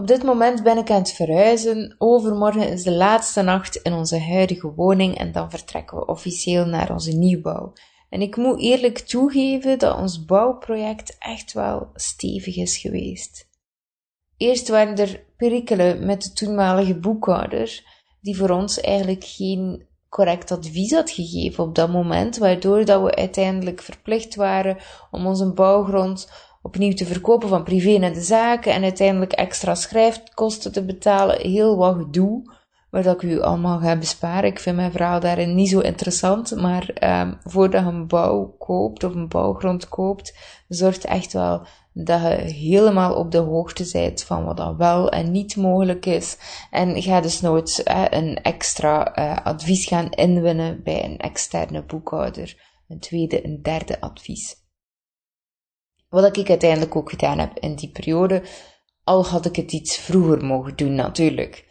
Op dit moment ben ik aan het verhuizen. Overmorgen is de laatste nacht in onze huidige woning en dan vertrekken we officieel naar onze nieuwbouw. En ik moet eerlijk toegeven dat ons bouwproject echt wel stevig is geweest. Eerst waren er perikelen met de toenmalige boekhouder, die voor ons eigenlijk geen correct advies had gegeven op dat moment, waardoor dat we uiteindelijk verplicht waren om onze bouwgrond opnieuw te verkopen van privé naar de zaken en uiteindelijk extra schrijfkosten te betalen. Heel wat gedoe, waar dat ik u allemaal ga besparen. Ik vind mijn verhaal daarin niet zo interessant, maar um, voordat je een bouw koopt of een bouwgrond koopt, zorgt echt wel dat je helemaal op de hoogte bent van wat dat wel en niet mogelijk is. En ga dus nooit uh, een extra uh, advies gaan inwinnen bij een externe boekhouder. Een tweede, een derde advies. Wat ik uiteindelijk ook gedaan heb in die periode, al had ik het iets vroeger mogen doen natuurlijk.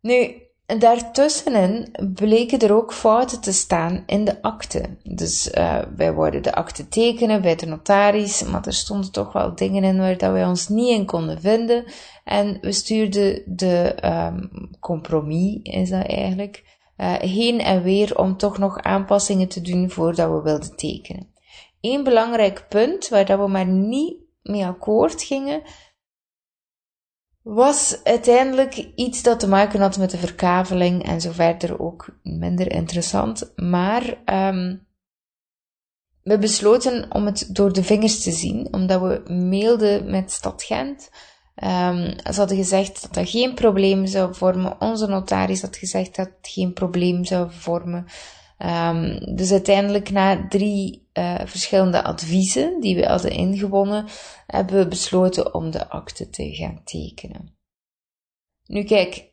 Nu, daartussenin bleken er ook fouten te staan in de akte. Dus uh, wij wouden de akte tekenen bij de notaris, maar er stonden toch wel dingen in waar dat wij ons niet in konden vinden. En we stuurden de um, compromis, is dat eigenlijk, uh, heen en weer om toch nog aanpassingen te doen voordat we wilden tekenen. Eén belangrijk punt waar we maar niet mee akkoord gingen, was uiteindelijk iets dat te maken had met de verkaveling en zo verder ook minder interessant. Maar um, we besloten om het door de vingers te zien, omdat we mailden met Stad Gent. Um, ze hadden gezegd dat dat geen probleem zou vormen. Onze notaris had gezegd dat het geen probleem zou vormen. Um, dus uiteindelijk na drie uh, verschillende adviezen die we hadden ingewonnen, hebben we besloten om de akte te gaan tekenen. Nu kijk,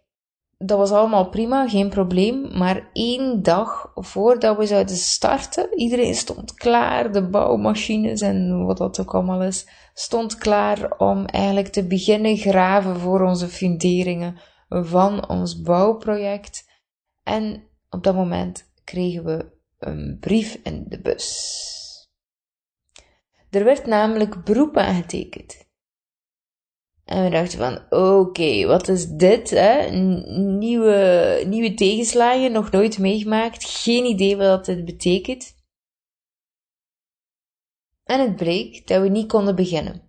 dat was allemaal prima, geen probleem, maar één dag voordat we zouden starten, iedereen stond klaar, de bouwmachines en wat dat ook allemaal is, stond klaar om eigenlijk te beginnen graven voor onze funderingen van ons bouwproject. En op dat moment kregen we een brief in de bus. Er werd namelijk beroep aangetekend. En we dachten van, oké, wat is dit? Hè? Nieuwe, nieuwe tegenslagen, nog nooit meegemaakt, geen idee wat dit betekent. En het bleek dat we niet konden beginnen.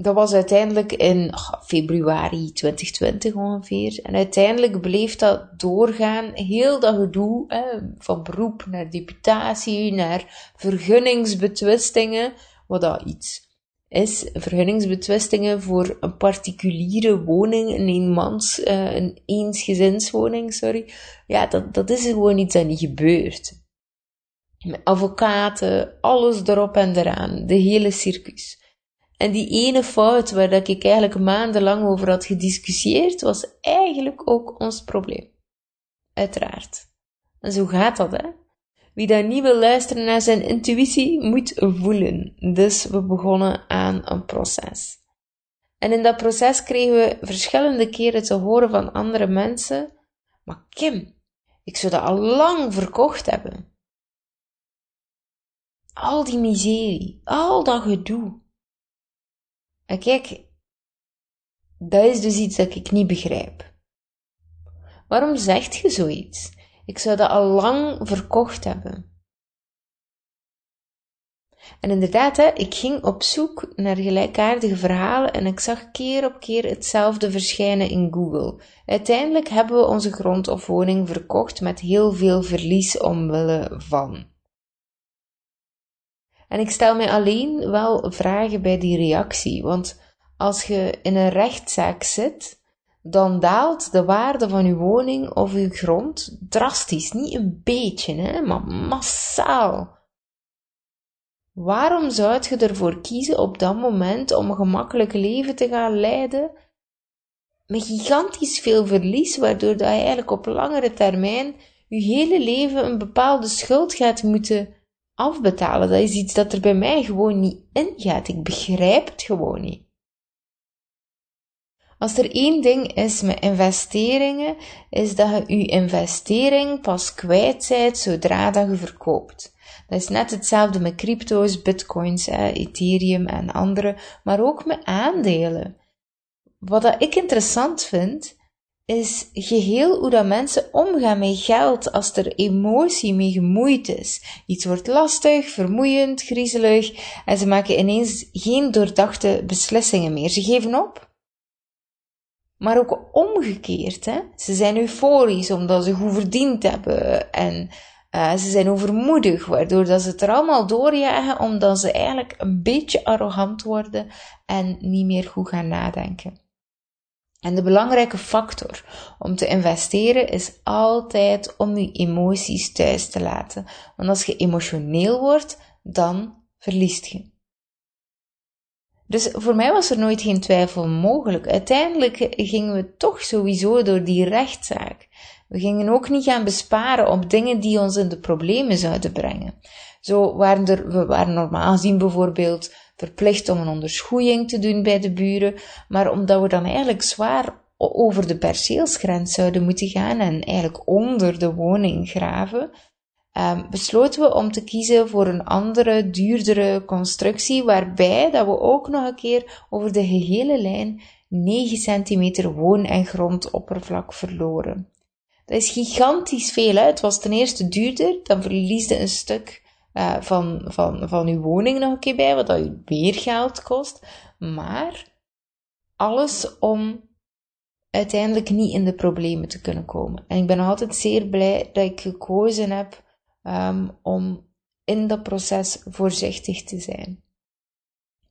Dat was uiteindelijk in februari 2020 ongeveer. En uiteindelijk bleef dat doorgaan, heel dat gedoe, hè, van beroep naar deputatie, naar vergunningsbetwistingen, wat dat iets is. Vergunningsbetwistingen voor een particuliere woning, een eenmans, uh, een eensgezinswoning, sorry. Ja, dat, dat is gewoon iets dat niet gebeurt. Met advocaten, alles erop en eraan, de hele circus. En die ene fout waar dat ik eigenlijk maandenlang over had gediscussieerd, was eigenlijk ook ons probleem. Uiteraard. En zo gaat dat, hè. Wie daar niet wil luisteren naar zijn intuïtie, moet voelen. Dus we begonnen aan een proces. En in dat proces kregen we verschillende keren te horen van andere mensen, maar Kim, ik zou dat al lang verkocht hebben. Al die miserie, al dat gedoe. En kijk, dat is dus iets dat ik niet begrijp. Waarom zegt je zoiets? Ik zou dat al lang verkocht hebben. En inderdaad, hè, ik ging op zoek naar gelijkaardige verhalen en ik zag keer op keer hetzelfde verschijnen in Google. Uiteindelijk hebben we onze grond of woning verkocht met heel veel verlies omwille van. En ik stel mij alleen wel vragen bij die reactie, want als je in een rechtszaak zit, dan daalt de waarde van uw woning of uw grond drastisch. Niet een beetje, hè, maar massaal. Waarom zou je ervoor kiezen op dat moment om een gemakkelijk leven te gaan leiden met gigantisch veel verlies, waardoor je eigenlijk op langere termijn je hele leven een bepaalde schuld gaat moeten afbetalen. Dat is iets dat er bij mij gewoon niet in gaat. Ik begrijp het gewoon niet. Als er één ding is met investeringen, is dat je je investering pas kwijt bent zodra dat je verkoopt. Dat is net hetzelfde met crypto's, bitcoins, Ethereum en andere, maar ook met aandelen. Wat dat ik interessant vind, is geheel hoe dat mensen omgaan met geld als er emotie mee gemoeid is. Iets wordt lastig, vermoeiend, griezelig en ze maken ineens geen doordachte beslissingen meer. Ze geven op. Maar ook omgekeerd, hè. Ze zijn euforisch omdat ze goed verdiend hebben en uh, ze zijn overmoedig, waardoor dat ze het er allemaal doorjagen omdat ze eigenlijk een beetje arrogant worden en niet meer goed gaan nadenken. En de belangrijke factor om te investeren is altijd om je emoties thuis te laten. Want als je emotioneel wordt, dan verliest je. Dus voor mij was er nooit geen twijfel mogelijk. Uiteindelijk gingen we toch sowieso door die rechtszaak. We gingen ook niet gaan besparen op dingen die ons in de problemen zouden brengen. Zo waren er, we waren normaal gezien bijvoorbeeld verplicht om een onderschoeiing te doen bij de buren, maar omdat we dan eigenlijk zwaar over de perceelsgrens zouden moeten gaan en eigenlijk onder de woning graven, um, besloten we om te kiezen voor een andere, duurdere constructie, waarbij dat we ook nog een keer over de gehele lijn 9 centimeter woon- en grondoppervlak verloren. Dat is gigantisch veel. Hè? Het was ten eerste duurder, dan verliesde een stuk uh, van, van, van uw woning nog een keer bij, wat dat u weer geld kost. Maar alles om uiteindelijk niet in de problemen te kunnen komen. En ik ben altijd zeer blij dat ik gekozen heb um, om in dat proces voorzichtig te zijn.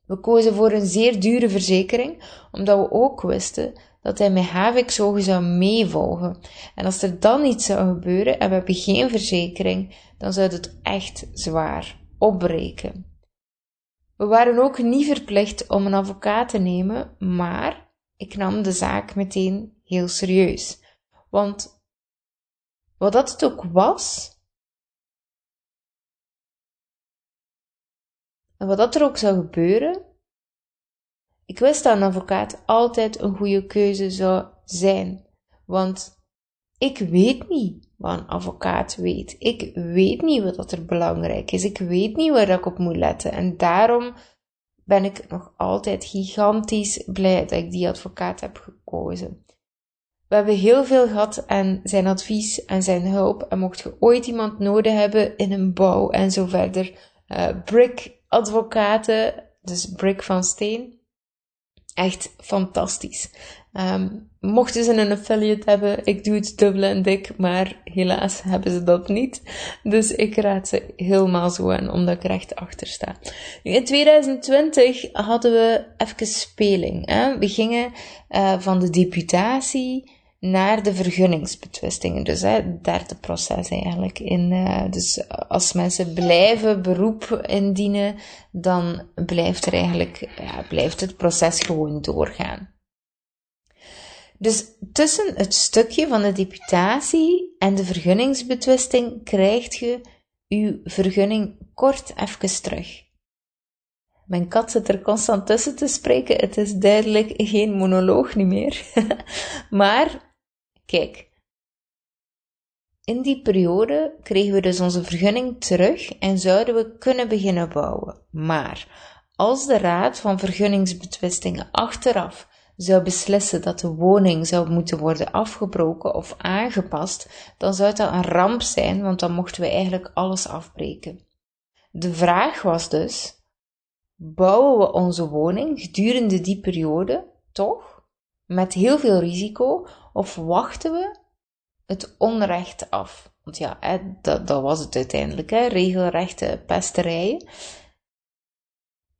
We kozen voor een zeer dure verzekering, omdat we ook wisten dat hij met Havik zo zou meevolgen. En als er dan iets zou gebeuren en we hebben geen verzekering, dan zou het echt zwaar opbreken. We waren ook niet verplicht om een advocaat te nemen, maar ik nam de zaak meteen heel serieus. Want wat dat ook was, en wat dat er ook zou gebeuren, ik wist dat een advocaat altijd een goede keuze zou zijn, want ik weet niet wat een advocaat weet. Ik weet niet wat dat er belangrijk is. Ik weet niet waar ik op moet letten. En daarom ben ik nog altijd gigantisch blij dat ik die advocaat heb gekozen. We hebben heel veel gehad aan zijn advies en zijn hulp. En mocht je ooit iemand nodig hebben in een bouw en zo verder, uh, brick advocaten, dus brick van steen, echt fantastisch. Um, mochten ze een affiliate hebben, ik doe het dubbel en dik, maar helaas hebben ze dat niet. Dus ik raad ze helemaal zo aan, omdat ik er echt achter sta. In 2020 hadden we even speling. Hè? We gingen uh, van de deputatie naar de vergunningsbetwistingen. Dus hè, het derde proces eigenlijk. In, uh, dus als mensen blijven beroep indienen, dan blijft er eigenlijk, ja, blijft het proces gewoon doorgaan. Dus tussen het stukje van de deputatie en de vergunningsbetwisting krijgt je uw vergunning kort even terug. Mijn kat zit er constant tussen te spreken. Het is duidelijk geen monoloog niet meer. maar Kijk, in die periode kregen we dus onze vergunning terug en zouden we kunnen beginnen bouwen. Maar als de Raad van Vergunningsbetwistingen achteraf zou beslissen dat de woning zou moeten worden afgebroken of aangepast, dan zou dat een ramp zijn, want dan mochten we eigenlijk alles afbreken. De vraag was dus: bouwen we onze woning gedurende die periode toch? met heel veel risico of wachten we het onrecht af? Want ja, hè, dat, dat was het uiteindelijk, hè, regelrechte pesterijen.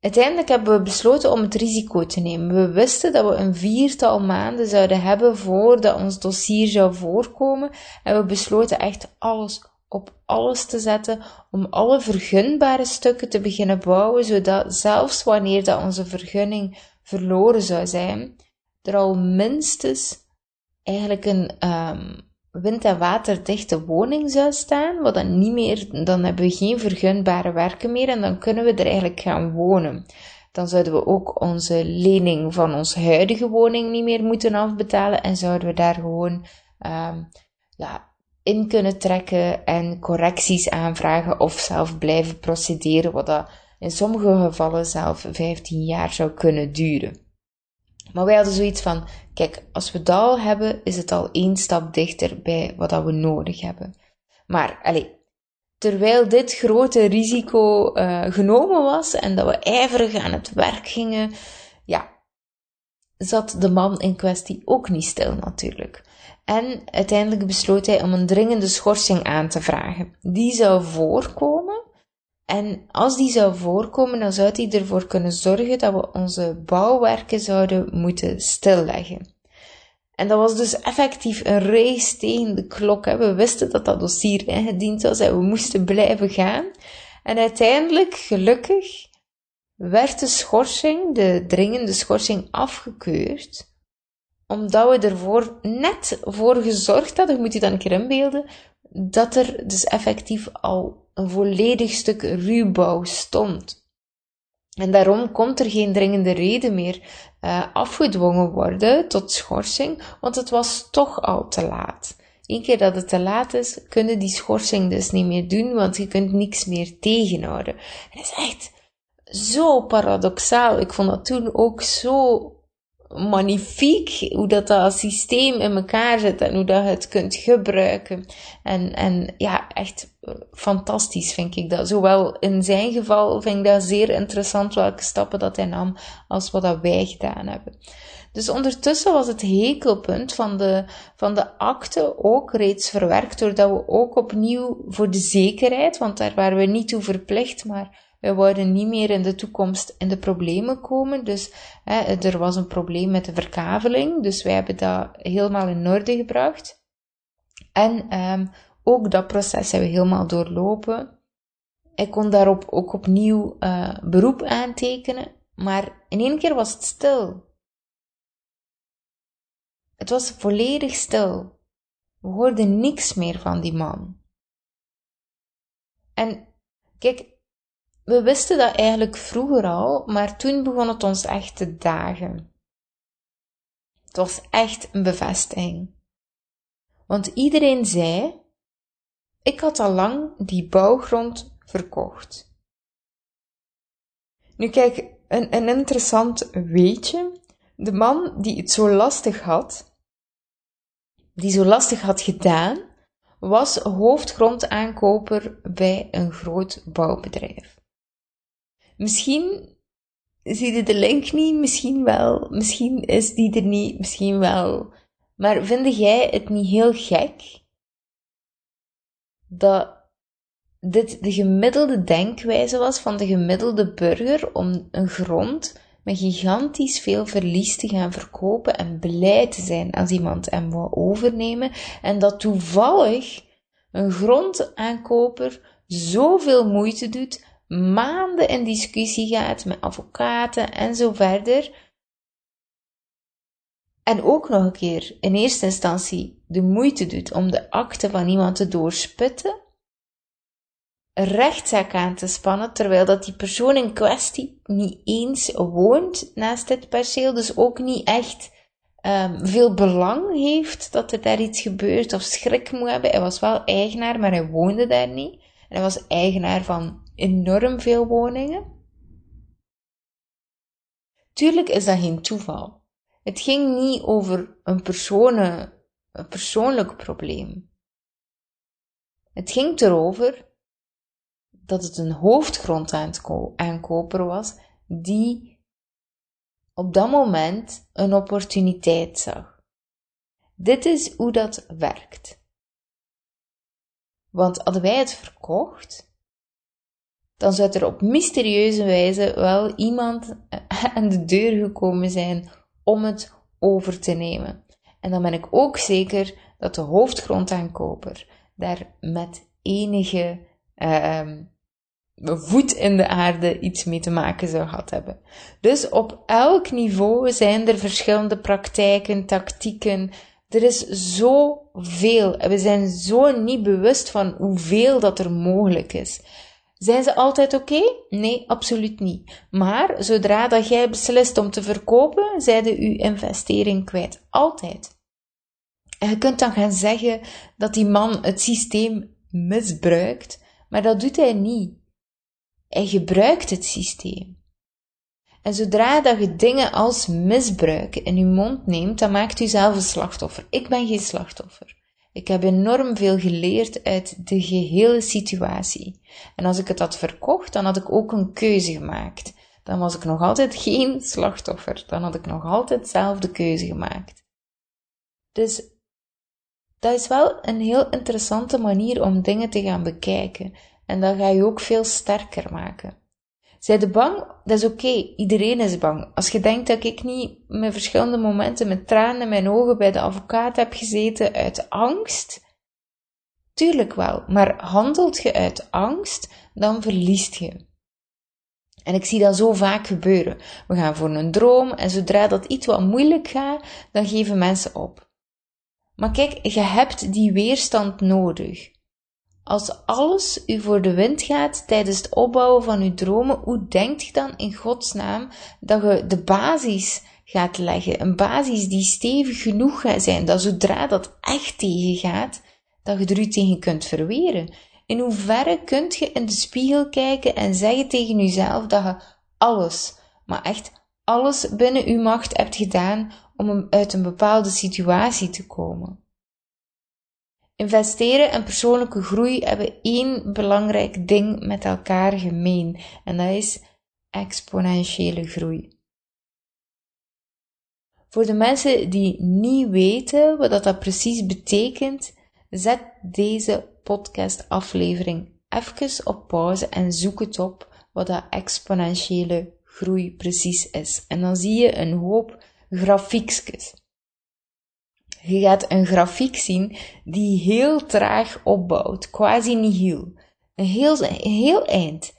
Uiteindelijk hebben we besloten om het risico te nemen. We wisten dat we een viertal maanden zouden hebben voordat ons dossier zou voorkomen. En we besloten echt alles op alles te zetten om alle vergunbare stukken te beginnen bouwen, zodat zelfs wanneer dat onze vergunning verloren zou zijn, er al minstens eigenlijk een um, wind- en waterdichte woning zou staan, wat dan niet meer, dan hebben we geen vergunbare werken meer en dan kunnen we er eigenlijk gaan wonen. Dan zouden we ook onze lening van onze huidige woning niet meer moeten afbetalen en zouden we daar gewoon, um, ja, in kunnen trekken en correcties aanvragen of zelf blijven procederen, wat dat in sommige gevallen zelf 15 jaar zou kunnen duren. Maar wij hadden zoiets van, kijk, als we dat al hebben, is het al één stap dichter bij wat dat we nodig hebben. Maar, allez, terwijl dit grote risico uh, genomen was en dat we ijverig aan het werk gingen, ja, zat de man in kwestie ook niet stil natuurlijk. En uiteindelijk besloot hij om een dringende schorsing aan te vragen. Die zou voorkomen. En als die zou voorkomen, dan zou hij ervoor kunnen zorgen dat we onze bouwwerken zouden moeten stilleggen. En dat was dus effectief een race tegen de klok. Hè. We wisten dat dat dossier ingediend was en we moesten blijven gaan. En uiteindelijk, gelukkig, werd de schorsing, de dringende schorsing, afgekeurd omdat we ervoor net voor gezorgd hadden, je moet je dan een keer inbeelden, dat er dus effectief al een volledig stuk ruwbouw stond. En daarom komt er geen dringende reden meer uh, afgedwongen worden tot schorsing, want het was toch al te laat. Eén keer dat het te laat is, kunnen die schorsing dus niet meer doen, want je kunt niks meer tegenhouden. En het is echt zo paradoxaal. Ik vond dat toen ook zo magnifiek hoe dat, dat systeem in elkaar zit en hoe dat je het kunt gebruiken. En, en ja, echt fantastisch vind ik dat. Zowel in zijn geval vind ik dat zeer interessant welke stappen dat hij nam als wat dat wij gedaan hebben. Dus ondertussen was het hekelpunt van de, van de akte ook reeds verwerkt, doordat we ook opnieuw voor de zekerheid, want daar waren we niet toe verplicht, maar we wouden niet meer in de toekomst in de problemen komen. Dus hè, er was een probleem met de verkaveling. Dus wij hebben dat helemaal in orde gebracht. En um, ook dat proces hebben we helemaal doorlopen. Ik kon daarop ook opnieuw uh, beroep aantekenen. Maar in één keer was het stil. Het was volledig stil. We hoorden niks meer van die man. En kijk, we wisten dat eigenlijk vroeger al, maar toen begon het ons echt te dagen. Het was echt een bevestiging. Want iedereen zei: Ik had al lang die bouwgrond verkocht. Nu kijk, een, een interessant weetje. De man die het zo lastig had, die zo lastig had gedaan, was hoofdgrondaankoper bij een groot bouwbedrijf. Misschien zie je de link niet, misschien wel, misschien is die er niet, misschien wel. Maar vind jij het niet heel gek dat dit de gemiddelde denkwijze was van de gemiddelde burger om een grond met gigantisch veel verlies te gaan verkopen en blij te zijn als iemand hem wil overnemen en dat toevallig een grondaankoper zoveel moeite doet maanden in discussie gaat met advocaten en zo verder. En ook nog een keer in eerste instantie de moeite doet om de akte van iemand te doorspitten, rechtszaak aan te spannen, terwijl dat die persoon in kwestie niet eens woont naast dit perceel, dus ook niet echt um, veel belang heeft dat er daar iets gebeurt of schrik moet hebben. Hij was wel eigenaar, maar hij woonde daar niet. En hij was eigenaar van enorm veel woningen. Tuurlijk is dat geen toeval. Het ging niet over een, persoon, een persoonlijk probleem. Het ging erover dat het een hoofdgrondaankoper was die op dat moment een opportuniteit zag. Dit is hoe dat werkt. Want hadden wij het verkocht, dan zou er op mysterieuze wijze wel iemand aan de deur gekomen zijn om het over te nemen. En dan ben ik ook zeker dat de hoofdgrondaankoper daar met enige uh, voet in de aarde iets mee te maken zou gehad hebben. Dus op elk niveau zijn er verschillende praktijken, tactieken. Er is zoveel. We zijn zo niet bewust van hoeveel dat er mogelijk is. Zijn ze altijd oké? Nee, absoluut niet. Maar zodra dat jij beslist om te verkopen, zijde uw investering kwijt. Altijd. En je kunt dan gaan zeggen dat die man het systeem misbruikt, maar dat doet hij niet. Hij gebruikt het systeem. En zodra dat je dingen als misbruik in je mond neemt, dan maakt u zelf een slachtoffer. Ik ben geen slachtoffer. Ik heb enorm veel geleerd uit de gehele situatie. En als ik het had verkocht, dan had ik ook een keuze gemaakt. Dan was ik nog altijd geen slachtoffer. Dan had ik nog altijd zelf de keuze gemaakt. Dus dat is wel een heel interessante manier om dingen te gaan bekijken. En dat ga je ook veel sterker maken. Zij de bang? Dat is oké. Iedereen is bang. Als je denkt dat ik niet met verschillende momenten met tranen in mijn ogen bij de advocaat heb gezeten uit angst, tuurlijk wel. Maar handelt je uit angst, dan verliest je. En ik zie dat zo vaak gebeuren. We gaan voor een droom en zodra dat iets wat moeilijk gaat, dan geven mensen op. Maar kijk, je hebt die weerstand nodig. Als alles u voor de wind gaat tijdens het opbouwen van uw dromen, hoe denkt je dan in godsnaam dat je de basis gaat leggen? Een basis die stevig genoeg gaat zijn, dat zodra dat echt tegengaat, dat je er u tegen kunt verweren. In hoeverre kunt je in de spiegel kijken en zeggen tegen jezelf dat je alles, maar echt alles binnen uw macht hebt gedaan om uit een bepaalde situatie te komen? Investeren en persoonlijke groei hebben één belangrijk ding met elkaar gemeen en dat is exponentiële groei. Voor de mensen die niet weten wat dat precies betekent, zet deze podcastaflevering even op pauze en zoek het op wat dat exponentiële groei precies is. En dan zie je een hoop grafiekjes. Je gaat een grafiek zien die heel traag opbouwt, quasi nihil. Een heel, heel eind.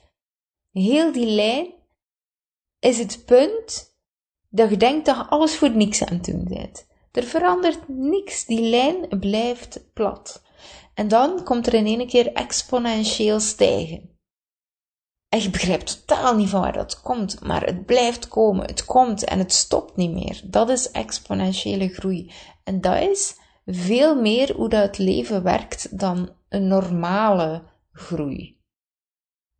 Heel die lijn is het punt dat je denkt dat je alles voor niks aan het doen bent. Er verandert niks, die lijn blijft plat. En dan komt er in één keer exponentieel stijgen. En je begrijpt totaal niet van waar dat komt, maar het blijft komen, het komt en het stopt niet meer. Dat is exponentiële groei. En dat is veel meer hoe dat het leven werkt dan een normale groei.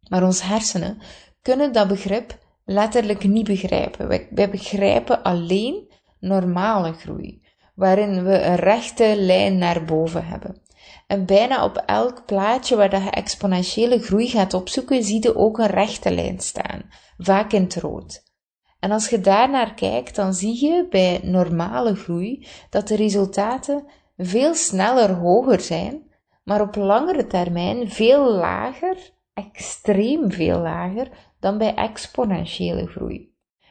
Maar ons hersenen kunnen dat begrip letterlijk niet begrijpen. Wij begrijpen alleen normale groei, waarin we een rechte lijn naar boven hebben. En bijna op elk plaatje waar je exponentiële groei gaat opzoeken, zie je ook een rechte lijn staan, vaak in het rood. En als je daarnaar kijkt, dan zie je bij normale groei dat de resultaten veel sneller hoger zijn, maar op langere termijn veel lager, extreem veel lager, dan bij exponentiële groei.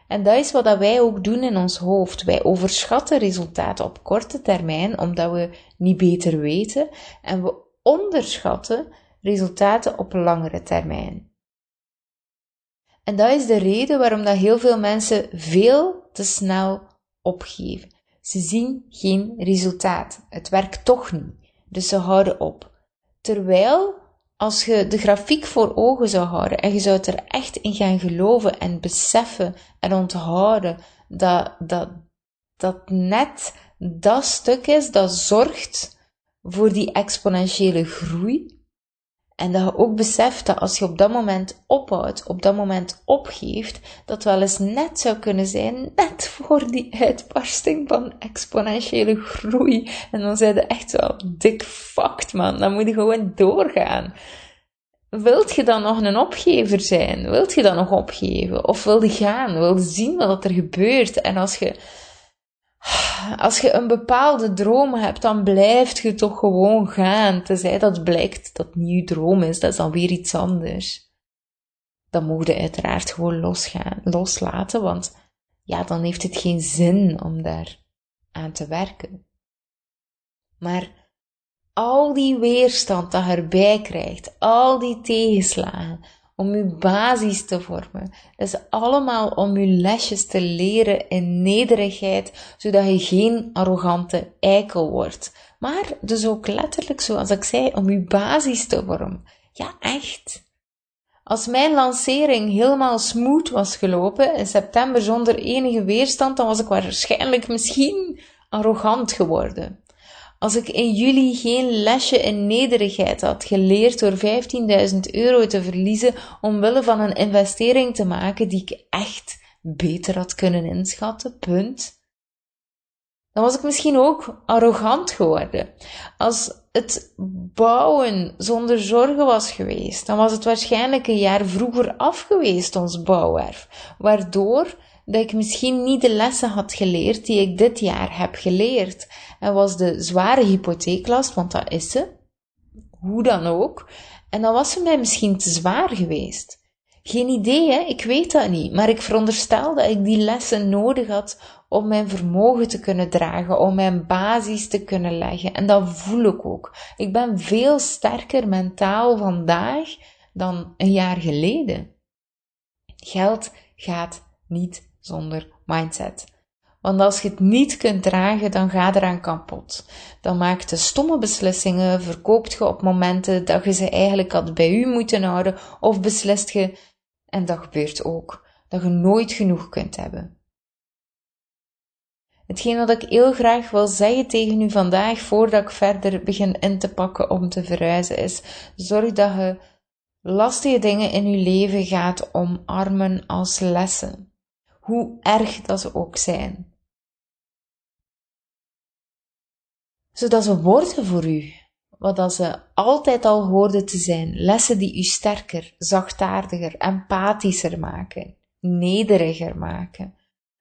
En dat is wat wij ook doen in ons hoofd. Wij overschatten resultaten op korte termijn, omdat we niet beter weten, en we onderschatten resultaten op langere termijn. En dat is de reden waarom dat heel veel mensen veel te snel opgeven. Ze zien geen resultaat. Het werkt toch niet. Dus ze houden op. Terwijl als je de grafiek voor ogen zou houden en je zou er echt in gaan geloven en beseffen en onthouden dat, dat, dat net dat stuk is dat zorgt voor die exponentiële groei. En dat je ook beseft dat als je op dat moment ophoudt, op dat moment opgeeft, dat wel eens net zou kunnen zijn, net voor die uitbarsting van exponentiële groei. En dan zijn je echt wel dik fucked, man. Dan moet je gewoon doorgaan. Wilt je dan nog een opgever zijn? Wilt je dan nog opgeven? Of wil je gaan? Wil je zien wat er gebeurt? En als je, als je een bepaalde droom hebt, dan blijft je toch gewoon gaan. Tenzij dat blijkt dat je droom is, dat is dan weer iets anders. Dan moet je uiteraard gewoon losgaan, loslaten, want ja, dan heeft het geen zin om daar aan te werken. Maar al die weerstand dat je erbij krijgt, al die tegenslagen, om je basis te vormen. Dat is allemaal om je lesjes te leren in nederigheid, zodat je geen arrogante eikel wordt. Maar dus ook letterlijk, zoals ik zei, om je basis te vormen. Ja, echt. Als mijn lancering helemaal smooth was gelopen in september zonder enige weerstand, dan was ik waarschijnlijk misschien arrogant geworden. Als ik in juli geen lesje in nederigheid had geleerd door 15.000 euro te verliezen omwille van een investering te maken die ik echt beter had kunnen inschatten, punt. Dan was ik misschien ook arrogant geworden. Als het bouwen zonder zorgen was geweest, dan was het waarschijnlijk een jaar vroeger af geweest, ons bouwwerf. Waardoor dat ik misschien niet de lessen had geleerd die ik dit jaar heb geleerd. En was de zware hypotheeklast, want dat is ze, hoe dan ook, en dan was ze mij misschien te zwaar geweest. Geen idee, hè? ik weet dat niet, maar ik veronderstel dat ik die lessen nodig had om mijn vermogen te kunnen dragen, om mijn basis te kunnen leggen. En dat voel ik ook. Ik ben veel sterker mentaal vandaag dan een jaar geleden. Geld gaat niet zonder mindset. Want als je het niet kunt dragen, dan ga eraan kapot. Dan maakt je stomme beslissingen, verkoopt je op momenten dat je ze eigenlijk had bij u moeten houden, of beslist je, en dat gebeurt ook, dat je nooit genoeg kunt hebben. Hetgeen wat ik heel graag wil zeggen tegen u vandaag, voordat ik verder begin in te pakken om te verhuizen, is: zorg dat je lastige dingen in je leven gaat omarmen als lessen hoe erg dat ze ook zijn. Zodat ze worden voor u, wat dat ze altijd al hoorden te zijn, lessen die u sterker, zachtaardiger, empathischer maken, nederiger maken,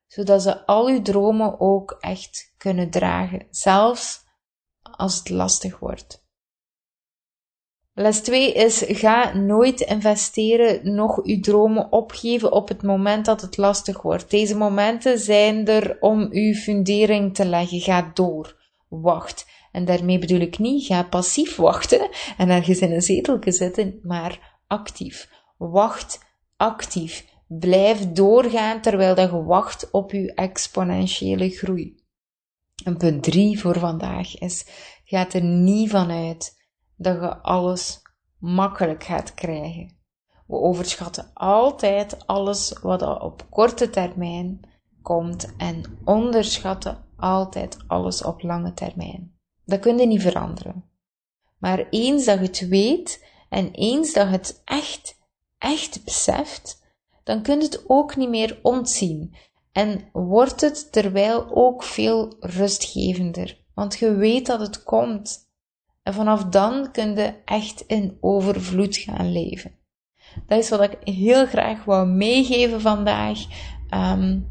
zodat ze al uw dromen ook echt kunnen dragen, zelfs als het lastig wordt. Les 2 is: ga nooit investeren, nog uw dromen opgeven op het moment dat het lastig wordt. Deze momenten zijn er om uw fundering te leggen. Ga door. Wacht. En daarmee bedoel ik niet, ga passief wachten en ergens in een zetelje zitten, maar actief. Wacht actief. Blijf doorgaan terwijl dat je wacht op uw exponentiële groei. En punt 3 voor vandaag is: ga er niet van uit dat je alles makkelijk gaat krijgen. We overschatten altijd alles wat op korte termijn komt en onderschatten altijd alles op lange termijn. Dat kun je niet veranderen. Maar eens dat je het weet en eens dat je het echt, echt beseft, dan kun je het ook niet meer ontzien. En wordt het terwijl ook veel rustgevender. Want je weet dat het komt. En vanaf dan kun je echt in overvloed gaan leven. Dat is wat ik heel graag wou meegeven vandaag. Um,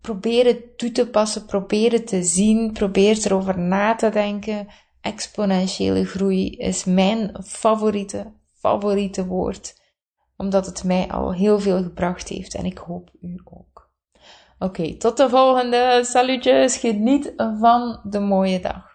probeer het toe te passen, probeer het te zien, probeer erover na te denken. Exponentiële groei is mijn favoriete, favoriete woord, omdat het mij al heel veel gebracht heeft en ik hoop u ook. Oké, tot de volgende. Salutjes, geniet van de mooie dag.